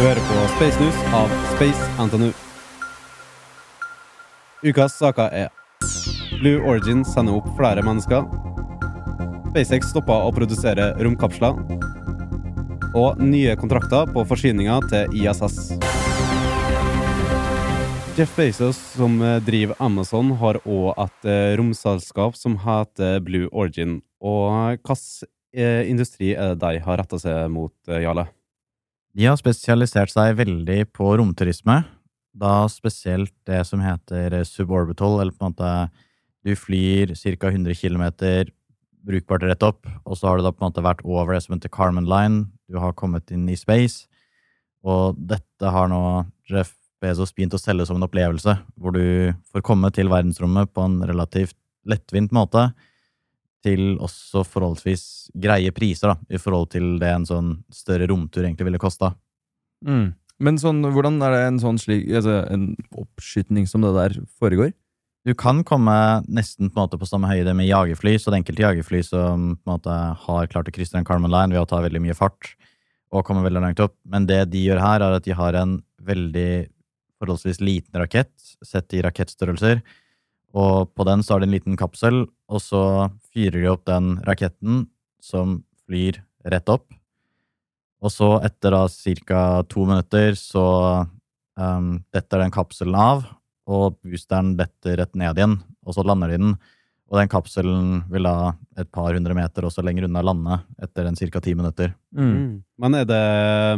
Du hører på Space News av Space NTNU. Ukas saker er Blue Origin sender opp flere mennesker. SpaceX stopper å produsere romkapsler. Og nye kontrakter på forsyninger til ISS. Jeff Bezos, som driver Amazon, har òg et eh, romselskap som heter Blue Origin. Og hvilken eh, industri er det de har retta seg mot, eh, Jarle? De har spesialisert seg veldig på romturisme. Da spesielt det som heter suborbital, eller på en måte du flyr ca. 100 km brukbart rett opp, og så har du da på en måte vært over det som heter Carmen Line. Du har kommet inn i space, og dette har nå Jeff Bezos begynt å selge som en opplevelse, hvor du får komme til verdensrommet på en relativt lettvint måte, til også forholdsvis greie priser, da, i forhold til det en sånn større romtur egentlig ville kosta. Mm. Men sånn, hvordan er det en sånn slik altså, En oppskytning som det der foregår? Du kan komme nesten på på samme høyde med jagerfly, så det enkelte jagerfly som på måte har klart å krysse den Carmen Line ved å ta veldig mye fart og komme veldig langt opp. Men det de gjør her, er at de har en veldig forholdsvis liten rakett, sett i rakettstørrelser. Og på den så har de en liten kapsel, og så fyrer de opp den raketten som flyr rett opp. Og så, etter da ca. to minutter, så um, detter den kapselen av, og boosteren detter rett ned igjen, og så lander de den. Og den kapselen vil da et par hundre meter også lenger unna lande etter en ca. ti minutter. Mm. Men er det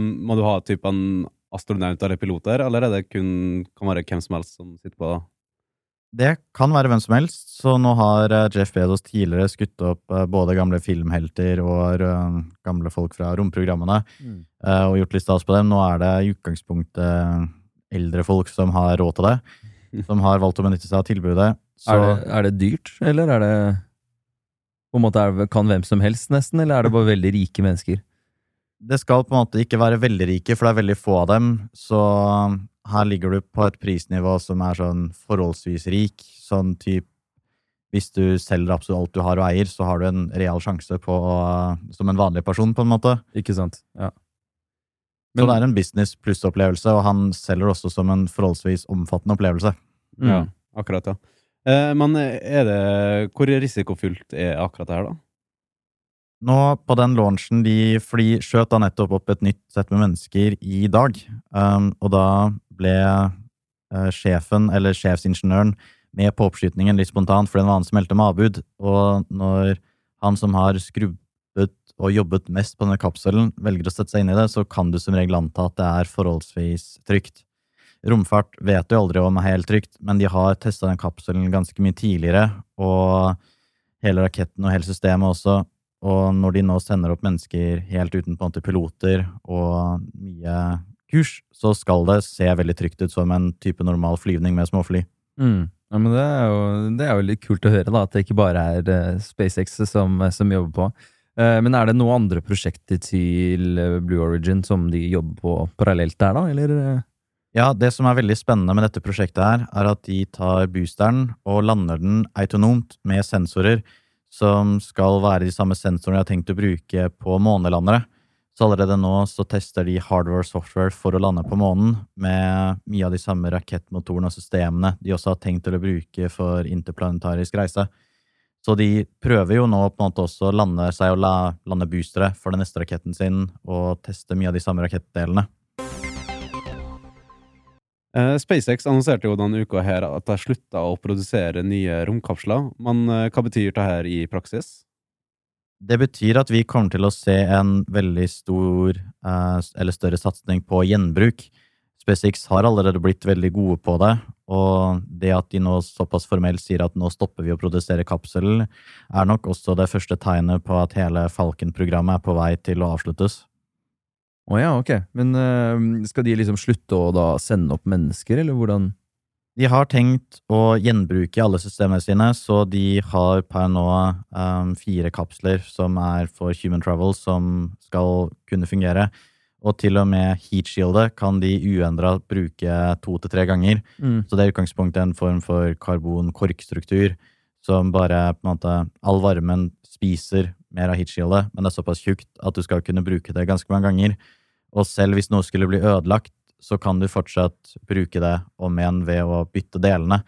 Må du ha typen astronaut eller pilot der, eller er det kun kan være hvem som helst som sitter på det? Kan være hvem som helst, så nå har eh, Jeff Bezos tidligere skutt opp eh, både gamle filmhelter og eh, gamle folk fra romprogrammene, Mm. og gjort litt stas på dem. Nå er det i utgangspunktet eldre folk som har råd til det, som har valgt å benytte seg av tilbudet. Så Er, det, er det dyrt, eller er det på en måte det, Kan hvem som helst, nesten, eller er det bare veldig rike mennesker? det skal på en måte ikke være veldig rike, for det er veldig få av dem. Så her ligger du på et prisnivå som er sånn forholdsvis rik. Sånn typ Hvis du selger absolutt alt du har og eier, så har du en real sjanse på å- som en vanlig person, på en måte. Ikke sant? Ja. så det er en business pluss-opplevelse, og han selger også som en forholdsvis omfattende opplevelse. Mm. Ja, akkurat, ja. Eh, men er det Hvor risikofylt er akkurat det her, da? Nå, på den launchen de fly, skjøt da nettopp opp et nytt sett med mennesker i dag. Um, og da ble eh, sjefen, eller sjefsingeniøren, med på oppskytingen litt spontant, for den var han som meldte med avbud. Og når han som har skrubbet og jobbet mest på denne kapselen, velger å sette seg inn i det, så kan du som regel anta at det er forholdsvis trygt. Romfart vet du aldri om er helt trygt, men de har testa den kapselen ganske mye tidligere, og hele raketten og hele systemet også. Og når de nå sender opp mennesker helt uten på en måte piloter og mye kurs, så skal det se veldig trygt ut som en type normal flyvning med småfly. Mm. Ja, men det er, jo, det er jo litt kult å høre, da, at det ikke bare er eh, SpaceX som, som jobber på. Eh, men er det noen andre prosjekter til eh, Blue Origin som de jobber på parallelt der, da, eller? eh? Ja, det som er veldig spennende med dette prosjektet her, er at de tar boosteren og lander den autonomt med sensorer som skal være de samme sensorene de har tenkt å bruke på månelandere. Så allerede nå så tester de hardware og software for å lande på månen med mye av de samme rakettmotorene og systemene de også har tenkt til å bruke for interplanetarisk reise. Så de prøver jo nå på en måte også å lande seg og la, lande boostere for den neste raketten sin og teste mye av de samme rakettdelene. Eh, SpaceX annonserte jo denne uka her at de slutta å produsere nye romkapsler. Men eh, hva betyr dette i praksis? Det betyr at vi kommer til å se en veldig stor, eh, eller større satsing på gjenbruk. SpaceX har allerede blitt veldig gode på det, og det at de nå såpass formelt sier at nå stopper vi å produsere kapselen, er nok også det første tegnet på at hele Falcon-programmet er på vei til å avsluttes. Å ja, ok. Men eh, skal de liksom slutte å da sende opp mennesker, eller hvordan? De har tenkt å gjenbruke alle systemene sine, så de har per nå um, fire kapsler som er for human travel, som skal kunne fungere. Og til og med heatshieldet kan de uendra bruke to til tre ganger. Mm. Så det er utgangspunktet en form for karbon-korkstruktur som bare på en måte All varmen spiser mer av heatshieldet, men det er såpass tjukt at du skal kunne bruke det ganske mange ganger. Og selv hvis noe skulle bli ødelagt, så kan du fortsatt bruke det om igjen ved å bytte delene.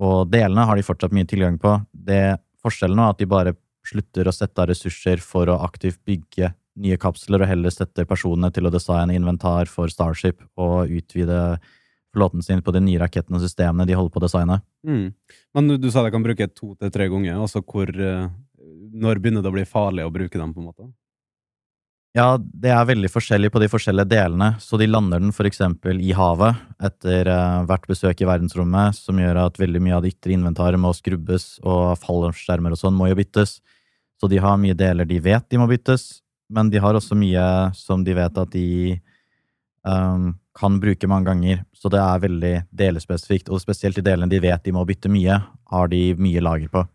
Og delene har de fortsatt mye tilgang på. Det Forskjellen er at de bare slutter å sette av ressurser for å aktivt bygge nye kapsler, og heller setter personene til å designe inventar for Starship og utvide flåten sin på de nye rakettene og systemene de holder på å designe. Mm. Men du, du sa de kan bruke to til tre ganger. Altså hvor eh, Når begynner det å bli farlig å bruke dem, på en måte? Ja, det er veldig forskjellig på de forskjellige delene, så de lander den eksempel i havet etter uh, hvert besøk i verdensrommet, som gjør at veldig mye av det ytre inventaret må skrubbes, og fallskjermer og sånn må jo byttes. Så de har mye deler de vet de må byttes, men de har også mye som de vet at de um, kan bruke mange ganger. Så det er veldig delespesifikt, og spesielt de delene de vet de må bytte mye, har de mye lager på.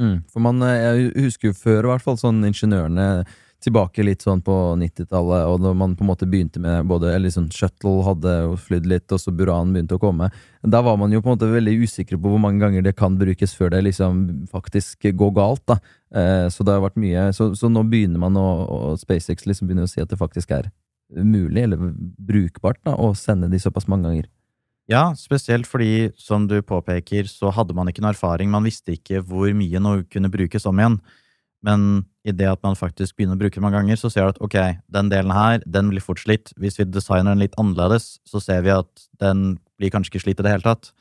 Mm, for man, eh, jeg husker jo før, i hvert fall, sånn ingeniørene tilbake litt sånn på 90-tallet, og når man på en måte begynte med både eller liksom Shuttle hadde flydd litt, og så Buran begynte å komme. Da var man jo på en måte veldig usikre på hvor mange ganger det kan brukes før det liksom faktisk går galt. da. Eh, så det har vært mye, så, så nå begynner man å, og SpaceX liksom begynner å si at det faktisk er mulig, eller brukbart, da, å sende de såpass mange ganger. Ja, spesielt fordi, som du påpeker, så hadde man ikke noe erfaring. Man visste ikke hvor mye noe kunne brukes om igjen. Men i det at man faktisk begynner å bruke det mange ganger, så ser du at ok, den delen her, den blir fort slitt. Hvis vi designer den litt annerledes, så ser vi at den blir kanskje ikke slitt i det hele tatt.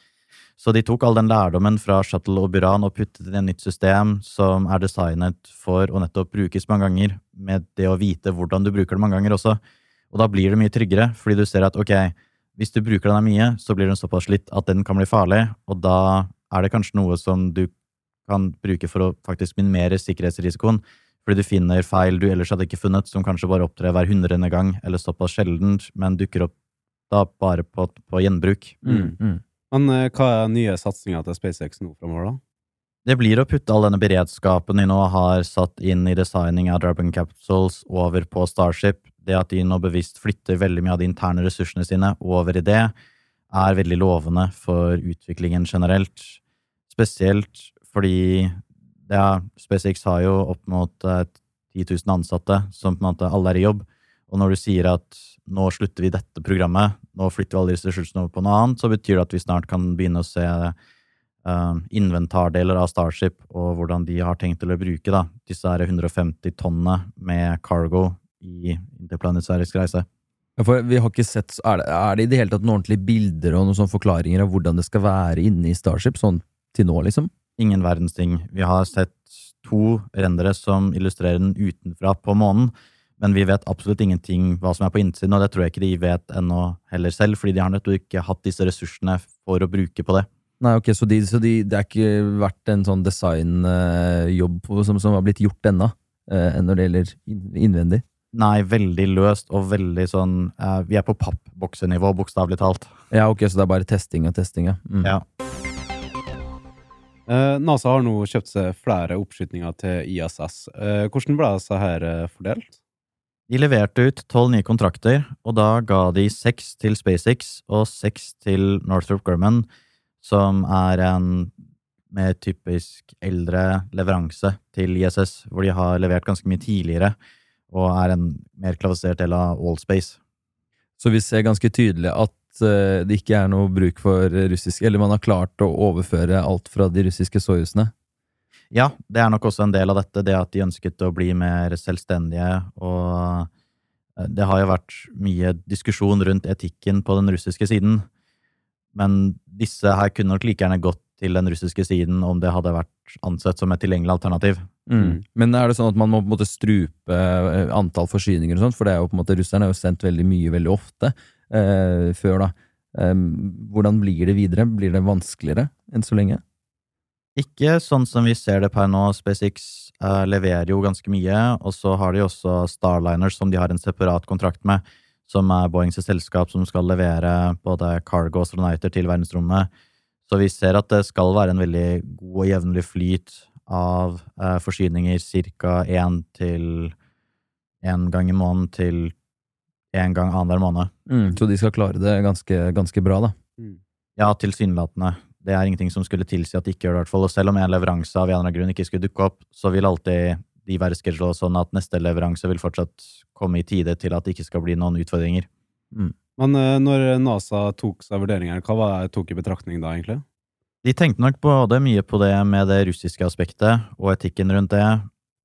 Så de tok all den lærdommen fra Shuttle og Buran og puttet i et nytt system som er designet for å nettopp brukes mange ganger, med det å vite hvordan du bruker det mange ganger også. Og da blir det mye tryggere, fordi du ser at ok, hvis du bruker den mye, så blir den såpass slitt at den kan bli farlig, og da er det kanskje noe som du kan bruke for å faktisk minimere sikkerhetsrisikoen. Fordi du finner feil du ellers hadde ikke funnet, som kanskje bare opptrer hver hundrede gang, eller såpass sjelden, men dukker opp da bare på, på gjenbruk. Mm. Mm. Men uh, hva er nye satsinga til SpaceX nå framover, da? Det blir å putte all denne beredskapen de nå har satt inn i designing av Dragon Capsules over på Starship. Det at de nå bevisst flytter veldig mye av de interne ressursene sine over i det, er veldig lovende for utviklingen generelt. Spesielt fordi ja, SpaceX har jo opp mot eh, 10 000 ansatte som på en måte alle er i jobb. Og når du sier at nå slutter vi dette programmet, nå flytter vi alle disse ressursene over på noe annet, så betyr det at vi snart kan begynne å se uh, inventardeler av Starship og hvordan de har tenkt til å bruke da, disse her 150 tonnene med cargo i interplanetarisk reise. Ja, for vi har ikke sett, er det, er det i det hele tatt noen ordentlige bilder og noen sånne forklaringer av hvordan det skal være inne i Starship, sånn til nå, liksom? Ingen verdens ting. Vi har sett to rendere som illustrerer den utenfra på månen, men vi vet absolutt ingenting hva som er på innsiden, og det tror jeg ikke de vet ennå heller selv, fordi de har nettopp ikke hatt disse ressursene for å bruke på det. Nei, ok, Så, de, så de, det har ikke vært en sånn designjobb uh, som, som har blitt gjort ennå, uh, når det gjelder innvendig? Nei, veldig løst og veldig sånn uh, Vi er på pappboksenivå, bokstavelig talt. Ja, ok, Så det er bare testing og testing, ja. Mm. ja. Uh, NASA har nå kjøpt seg flere oppskytninger til ISS. Uh, hvordan ble disse her uh, fordelt? De leverte ut tolv nye kontrakter, og da ga de seks til SpaceX og seks til Northrop Grumman, som er en mer typisk eldre leveranse til ISS, hvor de har levert ganske mye tidligere og er en mer kvalifisert del av Allspace. Så vi ser ganske tydelig at Eh, det ikke er noe bruk for russiske Eller man har klart å overføre alt fra de russiske soyuzene? Ja, det er nok også en del av dette, det at de ønsket å bli mer selvstendige. Og eh, det har jo vært mye diskusjon rundt etikken på den russiske siden. Men disse her kunne nok like gjerne gått til den russiske siden om det hadde vært ansett som et tilgjengelig alternativ. Mm. Men er det sånn at man må på en måte strupe eh, antall forsyninger og sånt? For det er jo på en måte, russerne er jo sendt veldig mye veldig ofte før, da. Eh, hvordan blir det videre? Blir det vanskeligere enn så lenge? Ikke sånn som vi ser det per nå. SpaceX eh, leverer jo ganske mye, og så har de også Starliners, som de har en separat kontrakt med, som er Boeings selskap som skal levere både cargo og astronauter til verdensrommet. Så vi ser at det skal være en veldig god og jevnlig flyt av eh, forsyninger ca. én til én gang i måneden til én gang annenhver måned. Mm, så de skal klare det ganske, ganske bra, da? Mm. Ja, tilsynelatende. Det er ingenting som skulle tilsi at de ikke gjør det, i hvert fall. Og selv om en leveranse av en eller annen grunn ikke skulle dukke opp, så vil alltid de være scheduled sånn at neste leveranse vil fortsatt komme i tide til at det ikke skal bli noen utfordringer. Men eh, når NASA tok seg vurderinger, hva var det tok i betraktning da, egentlig? De tenkte nok både mye på det med det russiske aspektet og etikken rundt det,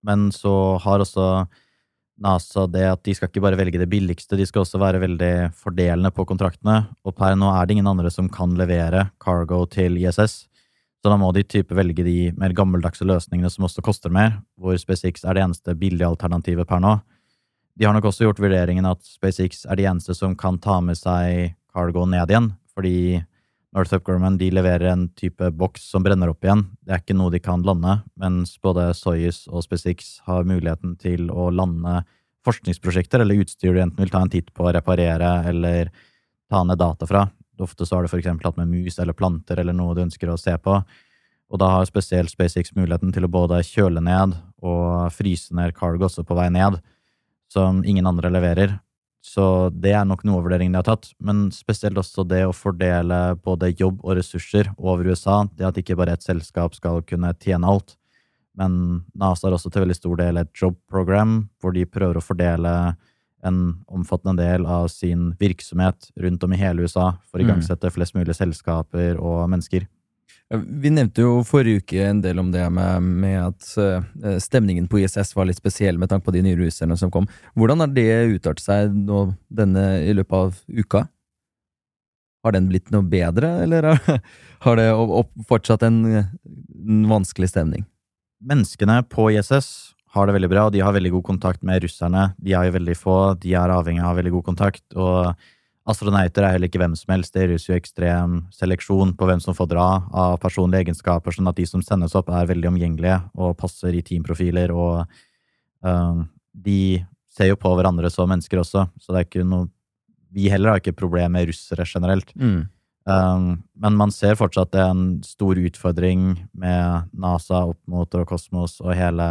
men så har også NASA det at de skal ikke bare velge det billigste, de skal også være veldig fordelende på kontraktene, og per nå er det ingen andre som kan levere cargo til ISS. Så da må de type velge de mer gammeldagse løsningene som også koster mer, hvor SpaceX er det eneste billige alternativet per nå. De har nok også gjort vurderingen at SpaceX er de eneste som kan ta med seg cargo ned igjen, fordi Northrop Grumman de leverer en type boks som brenner opp igjen. Det er ikke noe de kan lande, mens både Soyuz og SpaceX har muligheten til å lande forskningsprosjekter eller utstyr du enten vil ta en titt på, reparere eller ta ned data fra. Ofte så har du eksempel hatt med mus eller planter eller noe du ønsker å se på. Og da har spesielt SpaceX muligheten til å både kjøle ned og fryse ned cargo også på vei ned, som ingen andre leverer. Så det er nok noe av vurderingen de har tatt, men spesielt også det å fordele både jobb og ressurser over USA, det at ikke bare et selskap skal kunne tjene alt. Men NASA har også til veldig stor del et job program, hvor de prøver å fordele en omfattende del av sin virksomhet rundt om i hele USA for å igangsette flest mulig selskaper og mennesker. Vi nevnte jo forrige uke en del om det med, med at eh, stemningen på ISS var litt spesiell med tanke på de nye russerne som kom. Hvordan har det utartet seg nå denne i løpet av uka? Har den blitt noe bedre, eller har- det fortsatt en, en vanskelig stemning? Menneskene på ISS har det veldig bra, og de har veldig god kontakt med russerne. De er jo veldig få, de er avhengig av veldig god kontakt, og astronauter er heller ikke hvem som helst. Det gjøres jo ekstrem seleksjon på hvem som får dra av personlige egenskaper, sånn at de som sendes opp, er veldig omgjengelige og passer i teamprofiler, og uh, de ser jo på hverandre som mennesker også, så det er ikke noe Vi heller har ikke problem med russere generelt. Um, men man ser fortsatt det er en stor utfordring med NASA opp mot Rokosmos og hele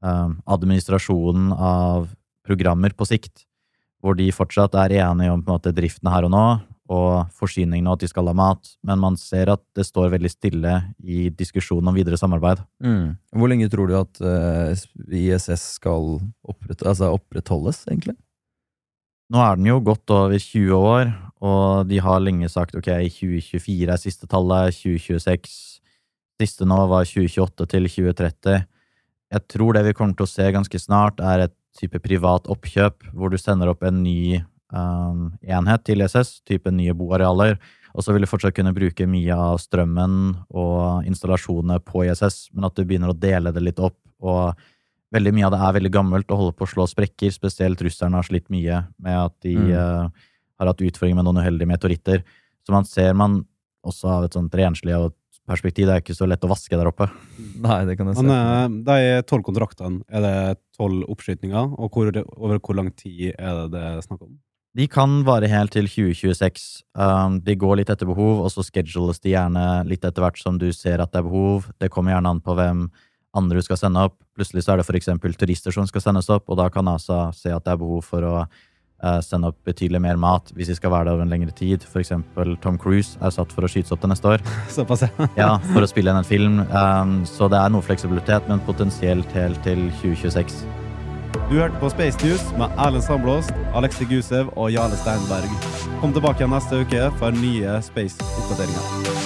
um, administrasjonen av programmer på sikt, hvor de fortsatt er enige om på en måte, driften her og nå, og forsyningene og at de skal ha mat, men man ser at det står veldig stille i diskusjonen om videre samarbeid. Mm. Hvor lenge tror du at uh, ISS skal opprett, altså opprettholdes, egentlig? Nå er den jo godt over 20 år, og de har lenge sagt ok, 2024 er siste tallet, 2026 Siste nå var 2028 til 2030. Jeg tror det vi kommer til å se ganske snart, er et type privat oppkjøp, hvor du sender opp en ny um, enhet til ISS, type nye boarealer, og så vil du fortsatt kunne bruke mye av strømmen og installasjonene på ISS, men at du begynner å dele det litt opp, og veldig mye av det er veldig gammelt og holder på å slå sprekker, spesielt russerne har slitt mye med at de Mm. uh, har hatt utfordringer med noen uheldige meteoritter. Så man ser man også av et sånt renslig og perspektiv, det er ikke så lett å vaske der oppe. Nei, det kan jeg se. Men eh, de tolv kontraktene, er det tolv oppskytninger, og hvor, over hvor lang tid er det det er snakk om? De kan vare helt til 2026. Um, de går litt etter behov, og så schedules de gjerne litt etter hvert som du ser at det er behov. Det kommer gjerne an på hvem andre du skal sende opp. Plutselig så er det eksempel turister som skal sendes opp, og da kan NASA se at det er behov for å sende opp betydelig mer mat hvis de skal være der over en lengre tid. Eksempel Tom Cruise er satt for å skytes opp til neste år. Såpass, ja. Ja, for å spille inn en film. Um, så det er noe fleksibilitet, men potensielt helt til 2026. Du hørte på Space News med Erlend Sandblåst, Alexi Gusev og Jarle Steinberg. Kom tilbake igjen neste uke for nye Space-oppdateringer.